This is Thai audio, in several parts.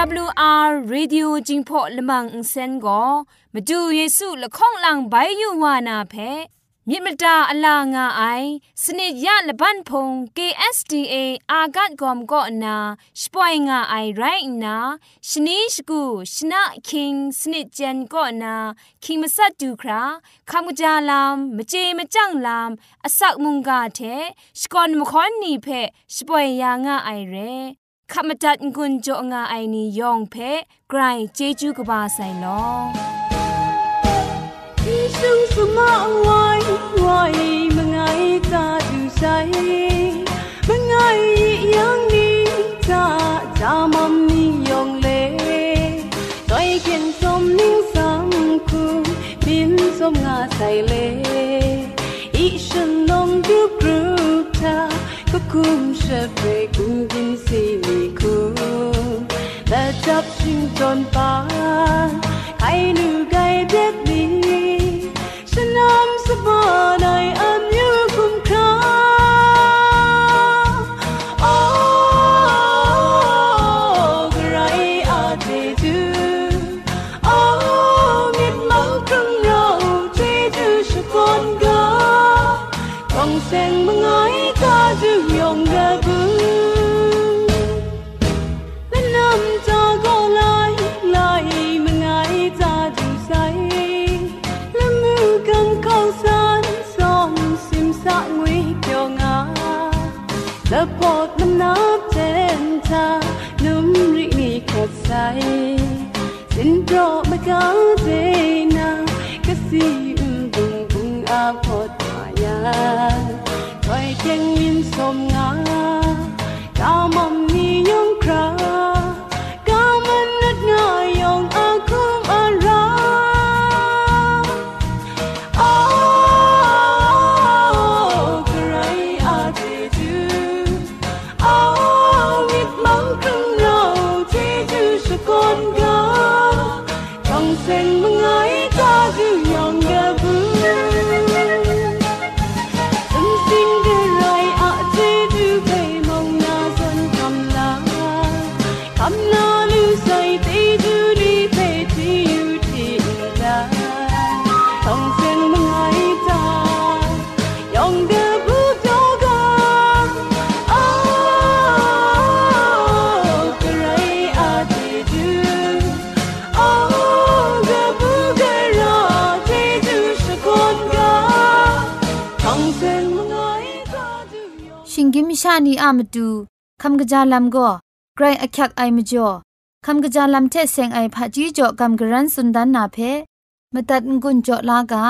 AWR Radio จิงพอลมังอินเซนก็มาดูเยซูละข้องหลังใบยูวานาเพมิมตาอลางาไอสนิยะละบันพง KSTA อากัดกอมก็นาสปอยงาไอไรนาชนิชกูชนะคิงสนิจันก็นาคิงมาสัตดูคราคำกจาลามมเจมจังลามอสักมุงกาเทสกอนมคอนนีเพสปอยยางาไอเร ขมจัดกุญจงาไอนียองเพไกรเจจูกบาไซนอีซุงสมะวาวายมงายกาดูไซมงายยังนี้จาจามัมนียองเลต้อยเข็นสมนิ่งสังคูบินสมงาไซเลอีฉันนองดูกรูปเธอ kum shepe kungin si ni ku la chap sing ton pa kai nu ชิงกิมชานีอามาดูคำกะจาลำก็ไกรอักยักไอมจ่อคำกะจาลำเทเซงไอผาจีจ่อคำกระรันสุนดันนาเพมตัดงุนจ่อลากา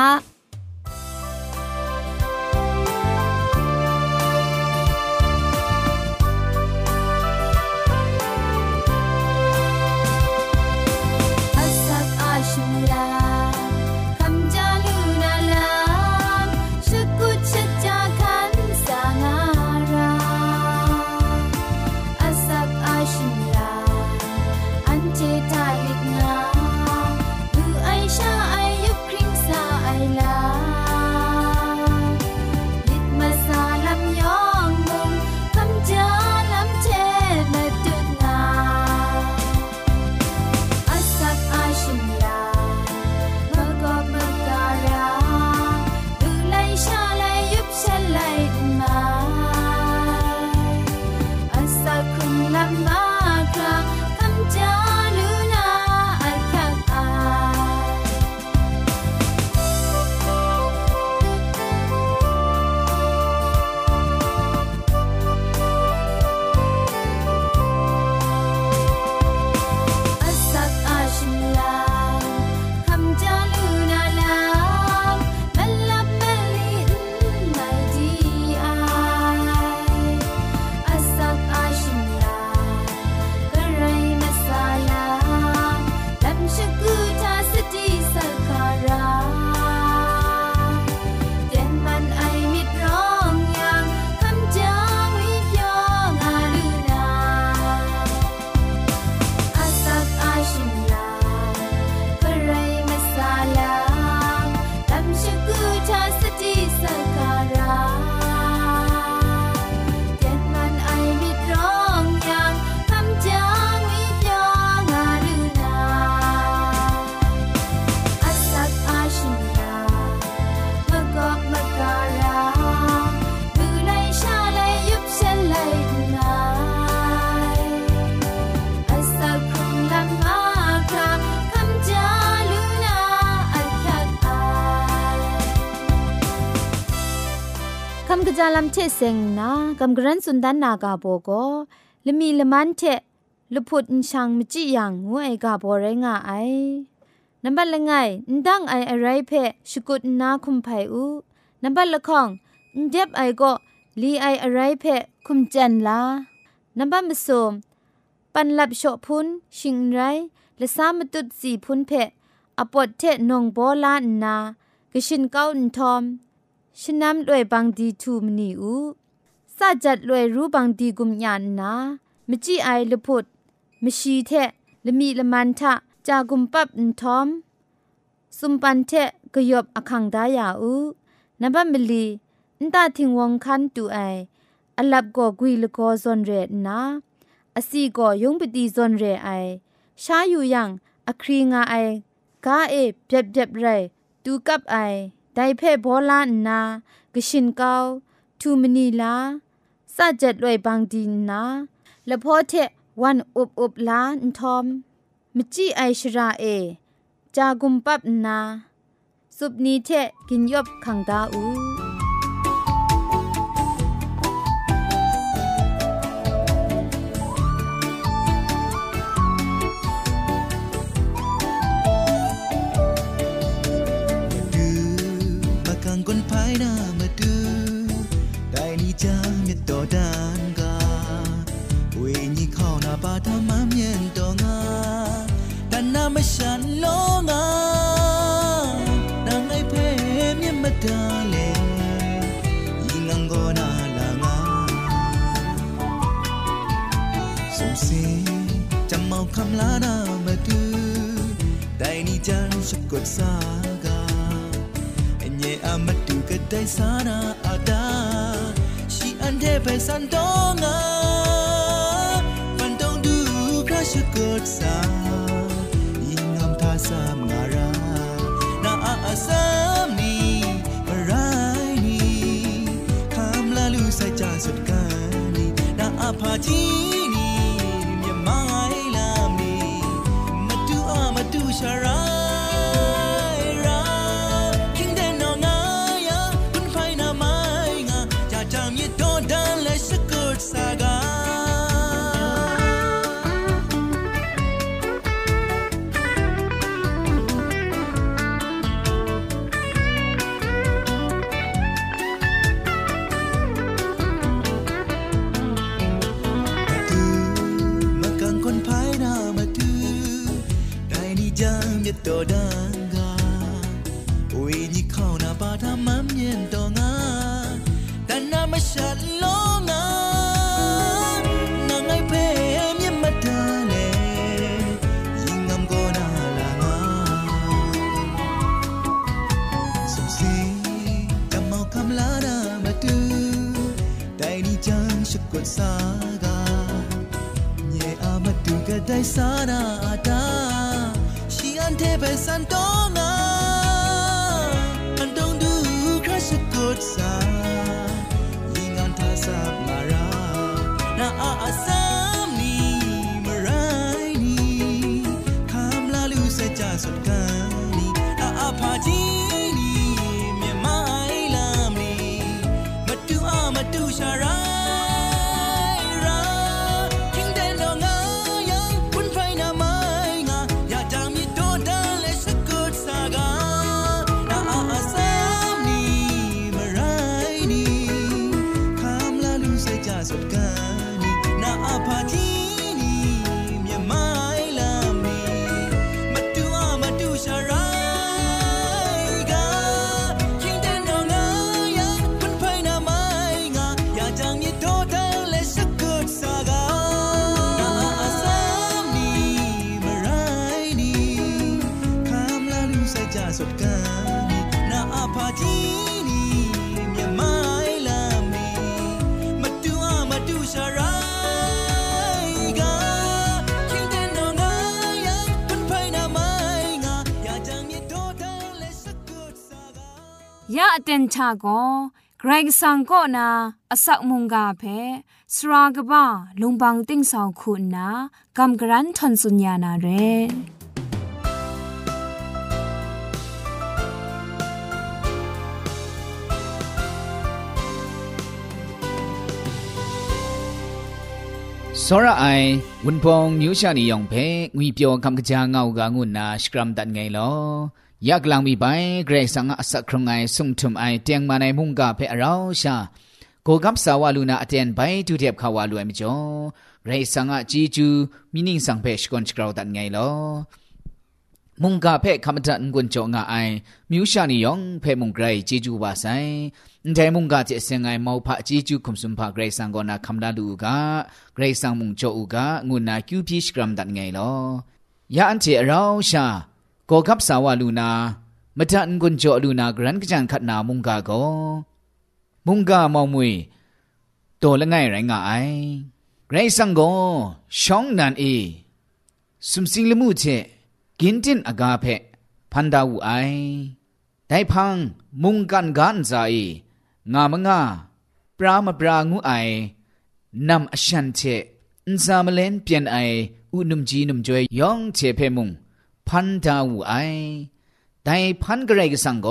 มเทเซงนากัมกรันสุนดันนากาโบโกละมีละมันเทลุพุดอินชังมจิยังงวยกาโบเรงาไอนับบัลละไงดังไออะไรเพชกุดนาคุมไพอูนับบัลละของเจ็บไอก็ลีไออะไรเพคุมจันลานับบัลมสมปันลับโชพุนชิงไรและสามตุดสีพุนเพอปอดเทนงโบลานนากะชินเก้าอินทอม ฉันนำด้วยบางดีทูมนีอูซาจัดรวยรู้บางดีกุมยานนามจีไอละพุดมชีเทละมีละมันทะจากุมปับอินทอมสุมปันเทกยบอคังดายาอูนับมเบลีนตาทิงวงคันตูไออลับก็กุยละก็ซอนเรนาอสีก็ยงปฏิซอนเรไอชาอยู่ยังอครีงาไอกาเอเบบเบบไรตูกับไอ ไดเพบอลานนากชินเกาทูมนีลาสะจัดรวยบางดีนาละพอเทวันอุบอุบลานทอมมจีไอชราเอ จากุมปับนา สุบนีเทกินยบขังดาอู จันสกดสากาเอเนอามาดูกะไดสานาอาดาชีอันเทไปสันตองาฟันต้องดูคราชกดสายิงงามทาสามงารานาอาอาสามนีมารายนีคำลา อาม ke to danga ui ni khao na ba tha mam nyen to nga dan na ma shat lo nga na ai phê em yem ma da le yin ngắm cô na la nga so si chẳng mau kam la na ma tu tại ni chẳng shuk kon sa ga nye a ma tu ga dai xa na ta จังสาก็เกรงสังก็นาอสักมุงกาเพสรากบ้าลุงบังติ้งสองคุณนากำกรันทนสุญญานาเรစောရအိုင်ဝန်ပုံညူရှာနေယောင်ဖဲငွေပြောကံကကြာငောက်ကငုနာစကရမ်တန်ငယ်လော ยากลังมีไปเกรสังอสักครงไงสุงทุมไอเตียงมาในมุงกาเพอเราชาโกกับสาวาลูนาเตียนไปทุเทียบขาวาลูเอมจอเกรสังอจีจูมินิงสังเพชกอนสกราวดันไงลอมุงกาเพคคำจันกุนจงอ้ายมิวชานิยองเพมุงไกรจีจูวาไซนแต่มุงกาเจเซงไงมอพะจีจูคุมสุมพะเกรสังกอนาคำลาลูกาเกรสังมุงโจอูกางุนาคิวพีสกรัมดันไงลอยาอันเจเราชา โกกับสาวลูนามจันกุนโจลูนากรันกจันขัดนามุงกาโกมุงกามองมวยโตละไงไรงาไอไรสังโกช่องนันเอสุมสิงละมุเจกินจินอากาเพพันดาวไอได้พังมุงกันกันใจงามงาปรามปรางูไอนำอชันเชอินซามเลนเปลี่ยนไออุนุมจีนุมจวยยองเชเพมุง พันดาวไอได้พันกระไรกสังโก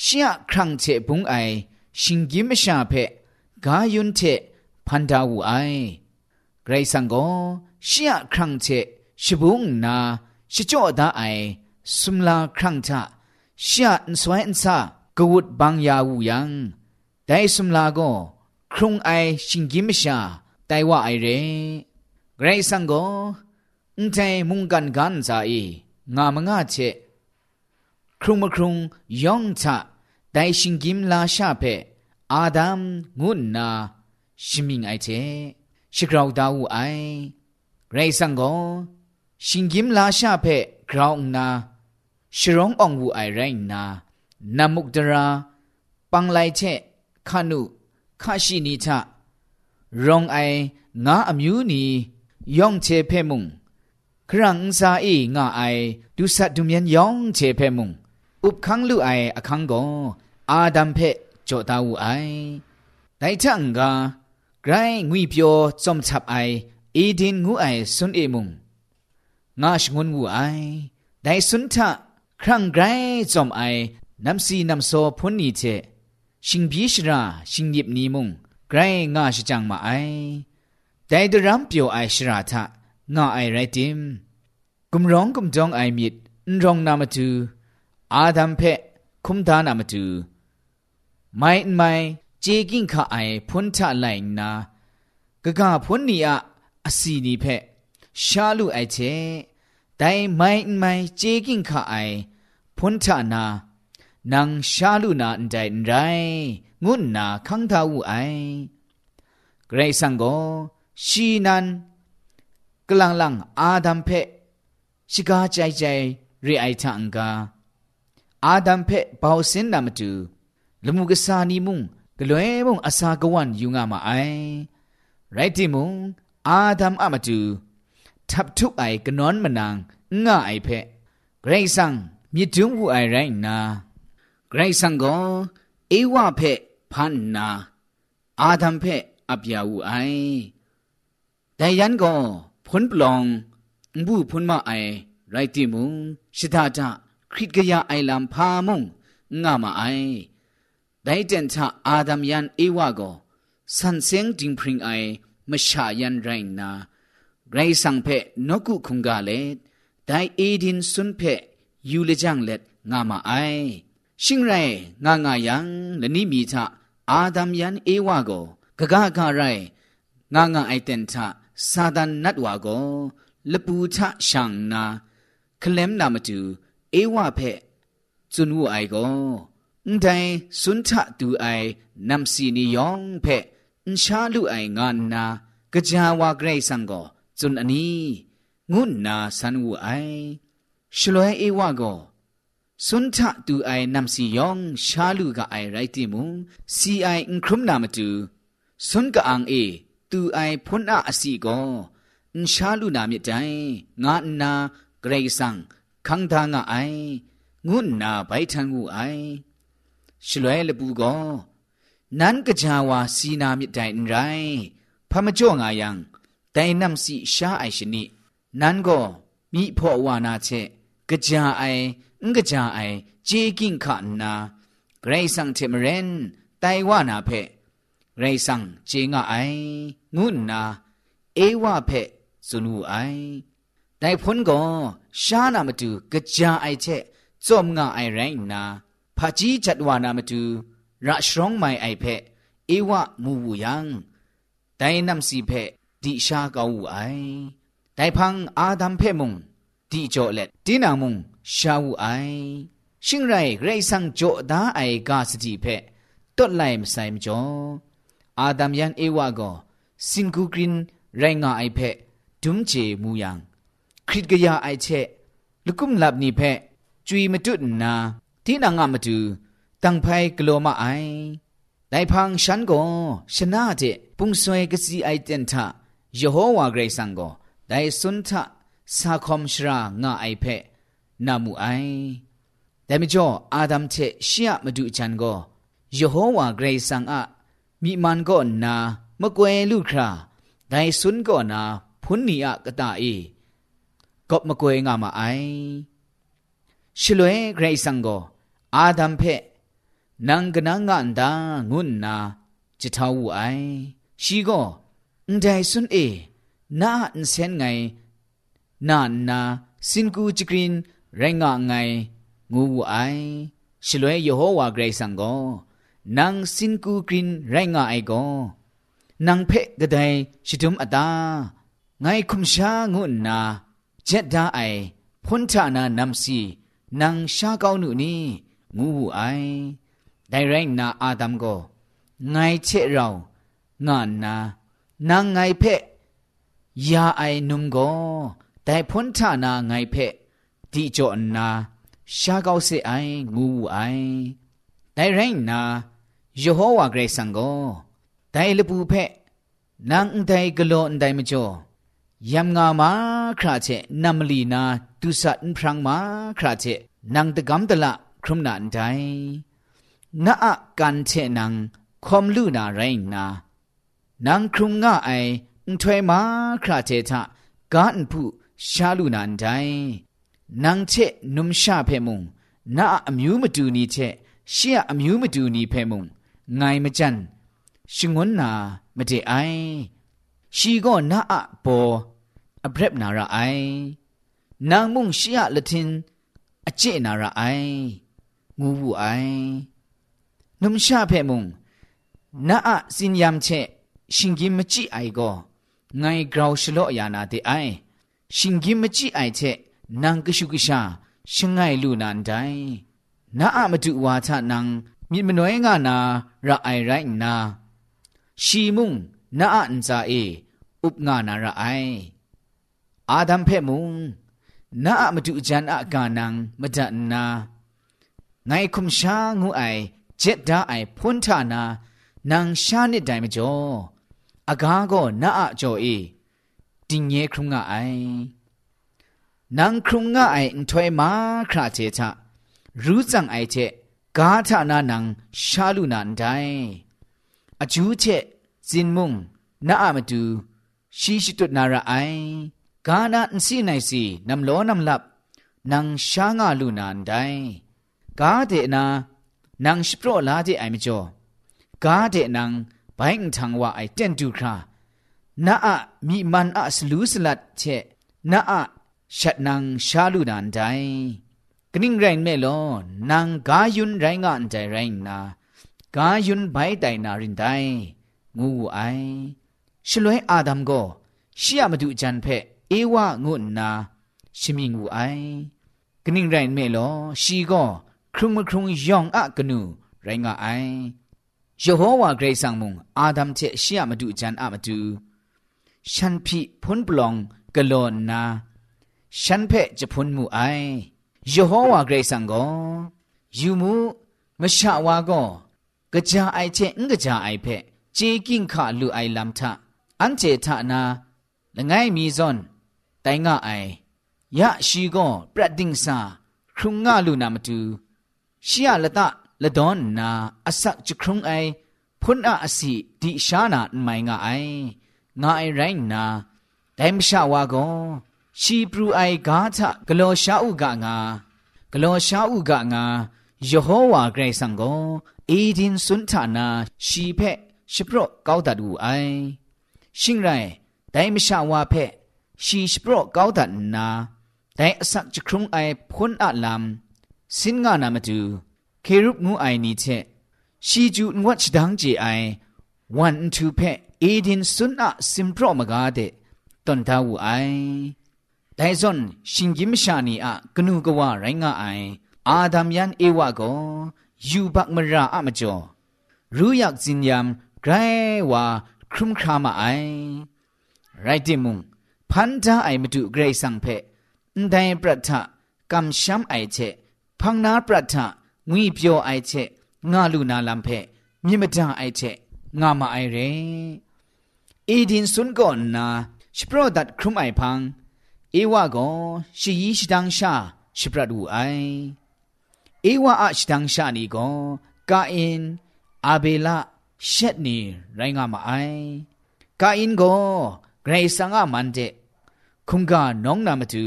เชียครั้งเชปุงไอชิงกิมชาเพกายุนเชพันดาวไอกระไรสังโกเชียครั้งเชชิบุงนาชิจ่อดาไอสุมลาครั้งทะชาอันสวยอันซากวุดบางยาวูยังแต่สุมลาโกครุงไอชิงกิมชาแต่ว่าไอเรไกระไรสังโก นใจมุงกันกันใจงามงาเชครุงมครุงยองชะได้ชิงกิมลาชาเพอาดัมงุนนาชิมิงไอเชชิกราวดาวไอไรสังกอชิงกิมลาชาเพกราวนาชรององวูไอไรนานามุกดราปังไลเชคานุคาชินิชะรองไองาอมิวนียองเชเพมุง ครั้งซาอีง่ายดูสัตว์ดูมยันยองเชเพมุงอุบขังลู่ไออคังโกอาดัมเพจจตาวูไอไดทังกาไกรงุยเปียวจอมทับไออีดินงูไอสุนเอมุงงาชงวนวูไอไดสุนทะครั้งไกรจอมไอน้ำซีน้ำโซพุนนีเจชิงบีชราชิงยิบนีมุงไกรงาชจังมาไอไดดรัมเปียวไอชราทะ ง่าไอไรติมกุมร้องกุมจองไอมิดร้องนามาตูอาดัมเพะคุมทานามาตูไม่ไม่เจกิงข้าไอพุนทาไลนาก็กาพุนนี่อะอสีนี่เพะชาลูไอเชแต่ไม่ไม่เจกิงข้าไอพุนทานานางชาลูนาอันใจไรงุนนาคังทาวูไอเกรซังโกชีนัน ลังลังอาดัมเพชิกาใจใจรีไอทังกาอาดัมเพเบาสินนามตูลมุกสานีมุงกลวยมุงอาสากวันยูงามาไอไรติมุงอาดัมอามาตูทับทุกไอกนอนมนางง่าไอเพไกรสังมิดุงหูไอไรนาไกรสังก็เอวะเพพันนาอาดัมเพอับยาหูไอแต่ยันก็ พ้นปลองบูพ้นมาไอไรติมุงชิดาจาคริตกยาไอลำพามุงงามาไอได้เจนชาอาดัมยันเอวะก็สันเสียงจิงพริงไอมชายันไรนาไรสังเพนกุคุงกาเลไดเอดินสุนเพยูเลจังเล็ดงามาไอชิงไรงางายังและนิมีทะอาดัมยันเอวาโกกะกะกะไรงางาไอเตนทะ စာဒန်နတ်ဝါကောလပူချရှန်နာကလမ်နာမတူအေဝဖဲဇွန်ဝအိုင်ကောအန်တိုင်စွန်ချတူအိုင်နမ်စီနီယောင်ဖဲအန်ရှာလူအိုင်ငါနာကကြာဝါဂရိတ်ဆန်ကောဇွန်အနီငုနာဆန်ဝအိုင်ရှလွဲအေဝကောစွန်ထတူအိုင်နမ်စီယောင်ရှာလူကအိုင်ရိုက်တီမူစီအိုင်အန်ခရုမနာမတူစွန်ကအန်အေ သူအိုင်ဖွန်းအအစီကောအန်ရှာလူနာမြစ်တိုင်ငါအနာဂရိဆန်ခန်းသာငါအိုင်ငုနာဘိုင်ထန်ကူအိုင်ရှလွဲလပူကောနန်ကကြဝါစီနာမြစ်တိုင်ရိုင်းဖမကြော့ငါယံတိုင်နမ်စီရှာအိုင်ရှင်နိနန်ကောမိဖို့ဝါနာချက်ကကြအိုင်ငကကြအိုင်ဂျေကင်ခနာဂရိဆန်တေမရန်တိုင်ဝါနာဖဲဂရိဆန်ဂျေငါအိုင် ငုနာเอวะเพสุนูไอแต่พ้นก็ชานามาดูกระจาไอเชจอมงาไอแรงนาพาจีจัดวานามาดูระชรองไม่ไอเพเอวะมูวูยังแต่นำสีเพดิชาเกาไอแต่พังอาดัมเพมุงดิจอเล็ดดินามุงชาวูไอชิงไรไรสังโจดาไอกาสติเพต้นไลมไซมจ่ออาดัมยันเอวะก็ สิงกูกรินไรงาไอเพดุมเจมูยังคริตกยาไอเชลุกุมลับนี่เพจุยมตุนนาที่นางามาดูตังไพกลัวมาไอไดพังฉันก็ชนะเจปุงสวยกสีไอเตนทะยโฮวาเกรซังก็ไดสุนทะสาคอมชรางาไอเพนามูไอแต่ไม่จ่ออาดัมเชเชียมาดูจันก็ยโฮวาเกรซังอะมีมันก็นา มะกวยลูกคราไดสุนก็นาพุนนีอะกะตาเอกบมะกวยงามาไอชลวยเกรซังก็อาดัมเพนังกนังกันดางุนนาจิตาวไอชีก็อันใดสุนเอนาอันเซนไงนานนาสินกูจิกรินไรงะไงงูไอชลวยยโฮวาเกรซังก็นังสินกูกรินไรงะไอก็ นังเพกะไดชิตุมอตาไงคุมชางุนนาเจ็ดดาไอพุนทานานำสีนังชาเกาหนูนี่งูไอได้แรงนาอาดัมโกไงเชเรางานนานางไงเพะยาไอนุมก็แต่พ้นทานาไงเพะที่จอนนาชาเกาเสไองูไอได้แรงนายโฮวาเกรซังโก ได้ลบูเพะนางได้กโลนได้มจ่อยำงามาคราเชนัมลีนาตุสันพรังมาคราเชนังตะกำตะละครุมนันไดนาอะกันเชนังคอมลูนาไรนานังครุมงาไอถวยมาคราเชทะกานผู้ชาลูนันไดนังเชนุมชาเพมุงนาอมิวมาดูนีเชเชียอมิวมาดูนีเพมุงไงมจัน ရှငွန်းနာမတေအိုင်ရှီကောနာအပေါ်အပရက်နာရအိုင်နန်မုန်ရှီယလတင်အကျင့်နာရအိုင်ငူဘူးအိုင်နုံရှာဖဲမုန်နာအစင်ယမ်ချက်ရှင်ကင်းမကြည့်အိုင်ကောငိုင်ဂရောင်ရှလော့အယာနာတေအိုင်ရှင်ကင်းမကြည့်အိုင်ချက်နန်ကရှုကရှာရှင်ငိုင်လူနန်တိုင်းနာအမတူဝါချနန်မြင့်မနွဲငါနာရအိုင်ရိုင်နာ ชีมุงนาอันซาเอ อุปงานาระไอ อาดัมเพมุงนาอะมดุจันอากานังมดันนาไงคุมชางูไอ เจ็ดดาไอพุนทานา นางชาเนไดมจ่ออากาก็นาอจอเอติงเยครุงงไอนางครุงงไออันทอยมาคราเจทะรู้จังไอเจกาทานานังชาลุนันได อจูเจจินมุงนาอะมาดูชีชิตุนาระไอกานาอินสีไนสีนำโลนำลับนางช้างาลูนานไดกาเดนานางสโปรลาเดไอมจ่อกาเดนางไปอิงทังว่าไอเตนดูครานาอะมีมันอะสลูสลัดเชนาอะชัดนางชาลูนานไดกนิ่งแรงเมลอนางกายุนไรงานใจแรงนา กายุนไปไดนารินไดงูไอชลวยอาดัมโกရှိยมาดูจันเพเอวะงุนนาชิมิงูไอกนิ่งไรเมลอชีก็ครุงมครุงยองอะกนูไรงะไอโยโฮวาเกรซังมุงอาดัมเชရှိยมาดูจันอะมาดูฉันพิพุนปลองกะลอนนาฉันเพจะพุนมูไอโยโฮวาเกรซังก็ยูมูมชะวาก็ กะจาไอเชงกะจาไอเพเจกิงคะลุไอลัมทะอันเจทะนาละไงมีซอนไตงะไอยะชีกอนปรัดดิงสาครุงงะลุนามตุชิยะละตะละดอนนาอสักจครุงไอพุนอะอสิดิชานาไมงะไองะไอไรนาไดมชะวากอนชีปรูไอกาทะกะโลชาอุกะงากะโลชาอุกะงา ยโฮวาเกรซังโกเอดินสุนทานาชีเพชิปรกาวดัดอูไอชิงไรแต่ไม่ชาวาเพชีชิปรกาวดัดนาแต่สักจะครุงไอพ้นอาลามสินงานามาดูเครุปงูไอนี้เชชีจูนวัดดังเจไอวันทูเพเอดินสุนอะสิมโปรมกาเดตอนทาวไอแต่ส่วนชิงยิมชานีอะกนูกว่าไรงาไอ อาดัมยันเอวะกอยูบักมราอะมจอรู้อยากจินยามไกรวาครุมครามาไอไรติมุงพันธะไอมตุเกรสังเพอนไดปรัฐะกัมชัมไอเชพังนาปรัฐะงุยเปียวไอเชงาลุนาลัมเพมิมดาไอเชงามาไอเรอีดินสุนก่อนนาชโปรดัดครุมไอพังเอวะกอชิยีชดังชาชปรดูไอ เอวาอัชดังชานีกอนกาอินอาเบละเชตนีไรงามาไอกาอินโกเกรซังอามันเดคุงกาน้องนามาตู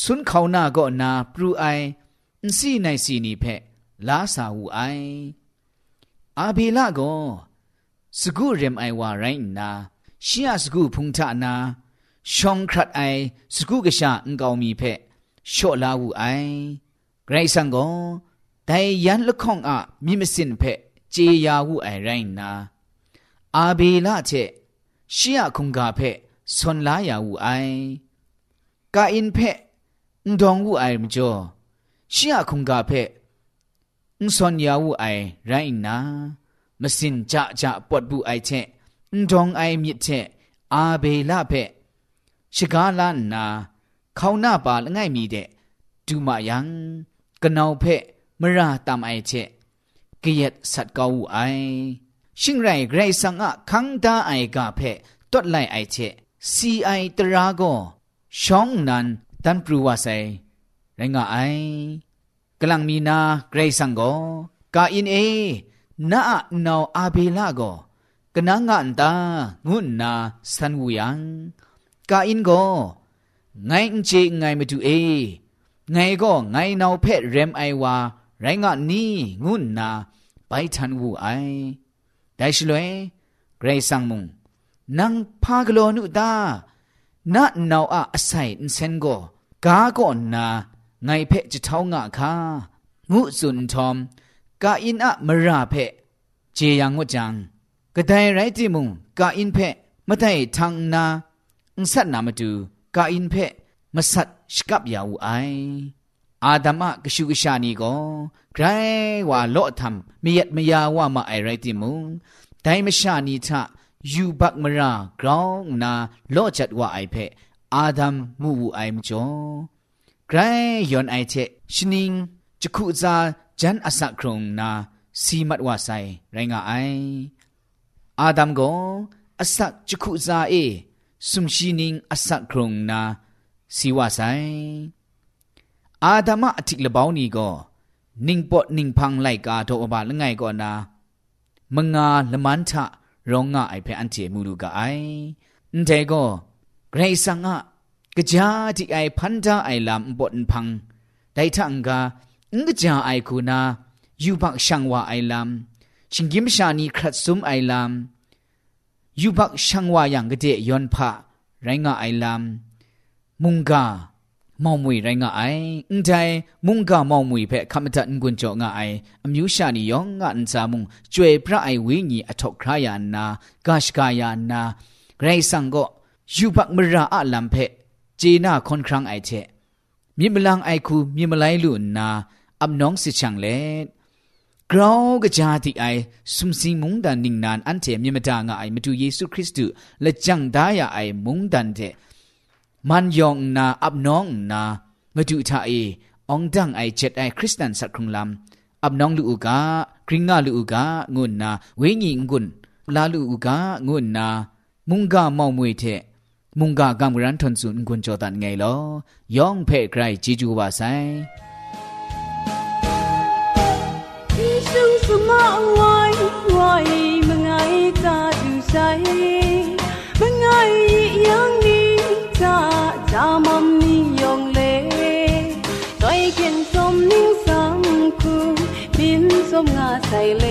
สุนเขานาก็นาปรูไออินซีในซีนีเพะลาสาวูไออาเบละโกสกุเรมไอวาไรนาชียสกุพุงทานาชองครัดไอสกุกะชาอันกาวมีเพะโชลาวูไอ ไกรสังก็แต่ยันละข้องอะมีมสินเพเจียาวูไอไรนาอาเบละเชชียคุงกาเพสนลายาวูไอกาอินเพงดองวูไอมจ่อชียคุงกาเพอุซอนยาวูไอไรนามสินจะจะปวดบุไอเชอุดองไอมิเชอาเบลาเพชิกาลานนาเขาหน้าปาละง่า ကနောဖဲမရာတမ်အိုင်ချက်ကိယက်ဆတ်ကောဝအိုင်ရှင်းရိုင်ဂရိတ်ဆန်ငါခန်းတာအိုင်ကဖဲတွတ်လိုက်အိုင်ချက်စီအိုင်တရာကိုရှောင်းနန်တန်ပရူဝဆိုင်ရင်ငါအိုင်ကလန်မီနာဂရိတ်ဆန်ကိုကာအင်းအေနာနောအာဘေလာကိုကနငန်တာငုနာဆန်ဝူယံကာအင်းကိုငိုင်းချေငိုင်းမတူအေ นาอนาวอาเบลาโกกนังกาอินโกไงเจไงมาเอไงก็ไงนาวเพชรเรมไอวาไรงะนี่งุนนาไปทันวูไอได้ชลวยเกรซังมุงนังพากโลนุตานาอนาวอาไซอินเซนโกกาโกนาไงเพจะเท่างะคางูสุนทอมกาอินอะมราเพเจยังวจังกระไดไรติมุงกาอินเพไมะได้ทางนาอุสัตนามาดูกาอินเพมะสัต สกับยาวไออาดัมะกชูกชานีก็ใครว่าโลทำมียัดมยาว่ามาไอไรติมุงไดมชานีทะยูบักมรากรองนาโลจัดว่าไอเพอาดัมมูไอมจ่อไกรยอนไอเทชนิงจะคุจาจันอสักครงนาสีมัดว่าไซไรงาไออาดัมโกอสักจะคุจาเอสุมชีนิงอสักครงนา สีว่าไซอาดามะอธิกละบาวนี้ก็นิ่งปอดนิ่งพังไลกาโตอบาละไงก็นามงาละมันทะรองงาไอเพอันเจมูลูกาไออันเทก็ไกรสังอะกะจาที่ไอพันธาไอลำบดพังได้ทังกางกะจาไอคูนายูบักช่างว่าไอลำชิงกิมชานีครัดซุมไอลำยูบักช่างว่าอย่างกะเดยอนพะไรงาไอลำ มุงกาမောင်မွေရိုင်းကအိုင်အန်တိုင်မုန်ကမောင်မွေဖက်ခမတန်ကွန်ကြောငါအိုင်အမျိုးရှာနီယောငါအန်စာမုန်ကျွေပြအိုင်ဝင်းကြီးအထောက်ခရယာနာဂရှကာယာနာဂရိဆန်ကိုယူဘတ်မရာအလမ်ဖက်เจน่าคอนครั้งไอเชมีมลังไอคูมีมไลลุนนาอับน้องสิชังเลกราวกะจาติไอสุมสิงมุงดันนิงนานอันเทมีมดางไอมาดูเยซูคริสต์และจังดายาไอมุงดันเท มันยองนาอับน้องนางจุทาเอองดังไอเจ็ดไอคริสตันสักครุงลำอับน้องลูกกากริงงาลูกกางุนนาเวงิงกุนลาลูกกางุนนา มุงกาเมามวยเทมุงกากำรันทนสุนกุนจอตันไงลอยองเพ่ใครจิจูวาไซไง จะมอมนี้ยองเลต่อยเขียนสมนิ่งสังคุบินสมงาใส่เล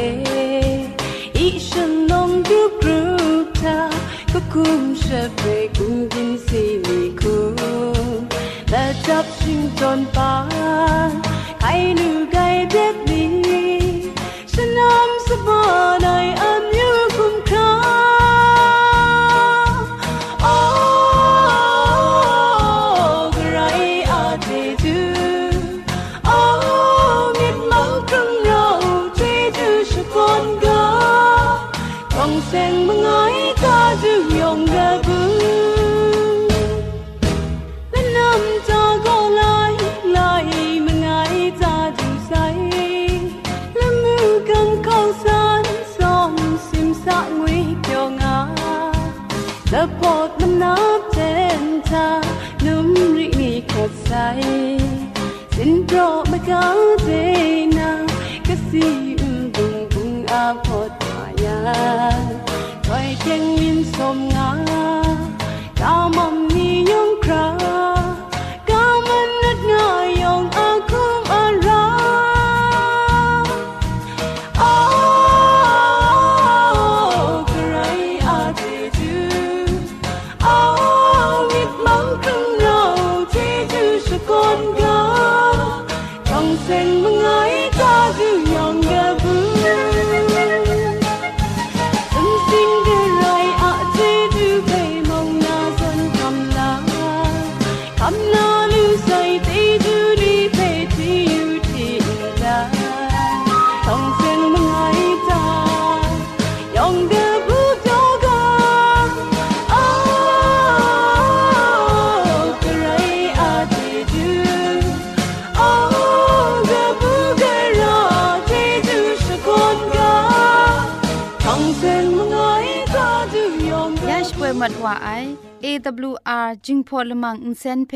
อีฉันนองดูกรูปตาก็คุมเชเปกุมบินสีนีคุมแต่จับชิงจนปานใครหนูไกลเด็ดนี้ฉันนำสบอนายอ មានសំងាកាមុំ มัดว่าไอ AWR จิงพอลมังอินเซนเพ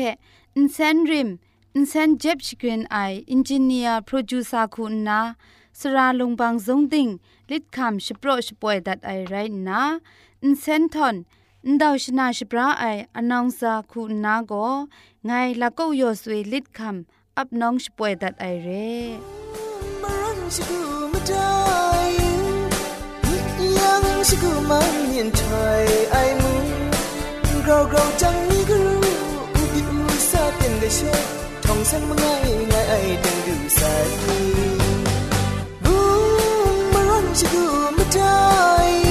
อินเซนริมอินเซนเจ็บชกรีนไออินจิเนียร์โปรดิวเซอร์คุณนาสราลงบางซงติงลิดคำชโปรชป่วยดัดไอไรนะอินเซนทอนอินดาวชนาชปราไออนองซาคุณนาโกไงละก็ยอสวยลิดคำอับน้องชป่วยดัดไอเร่ เราเราจังนี้ก็รู้อุบิอุซาเป็นได้ช่วยท่องสังมาง่ายง่ายดังดูสายบูมมารันชิกูไม่ได้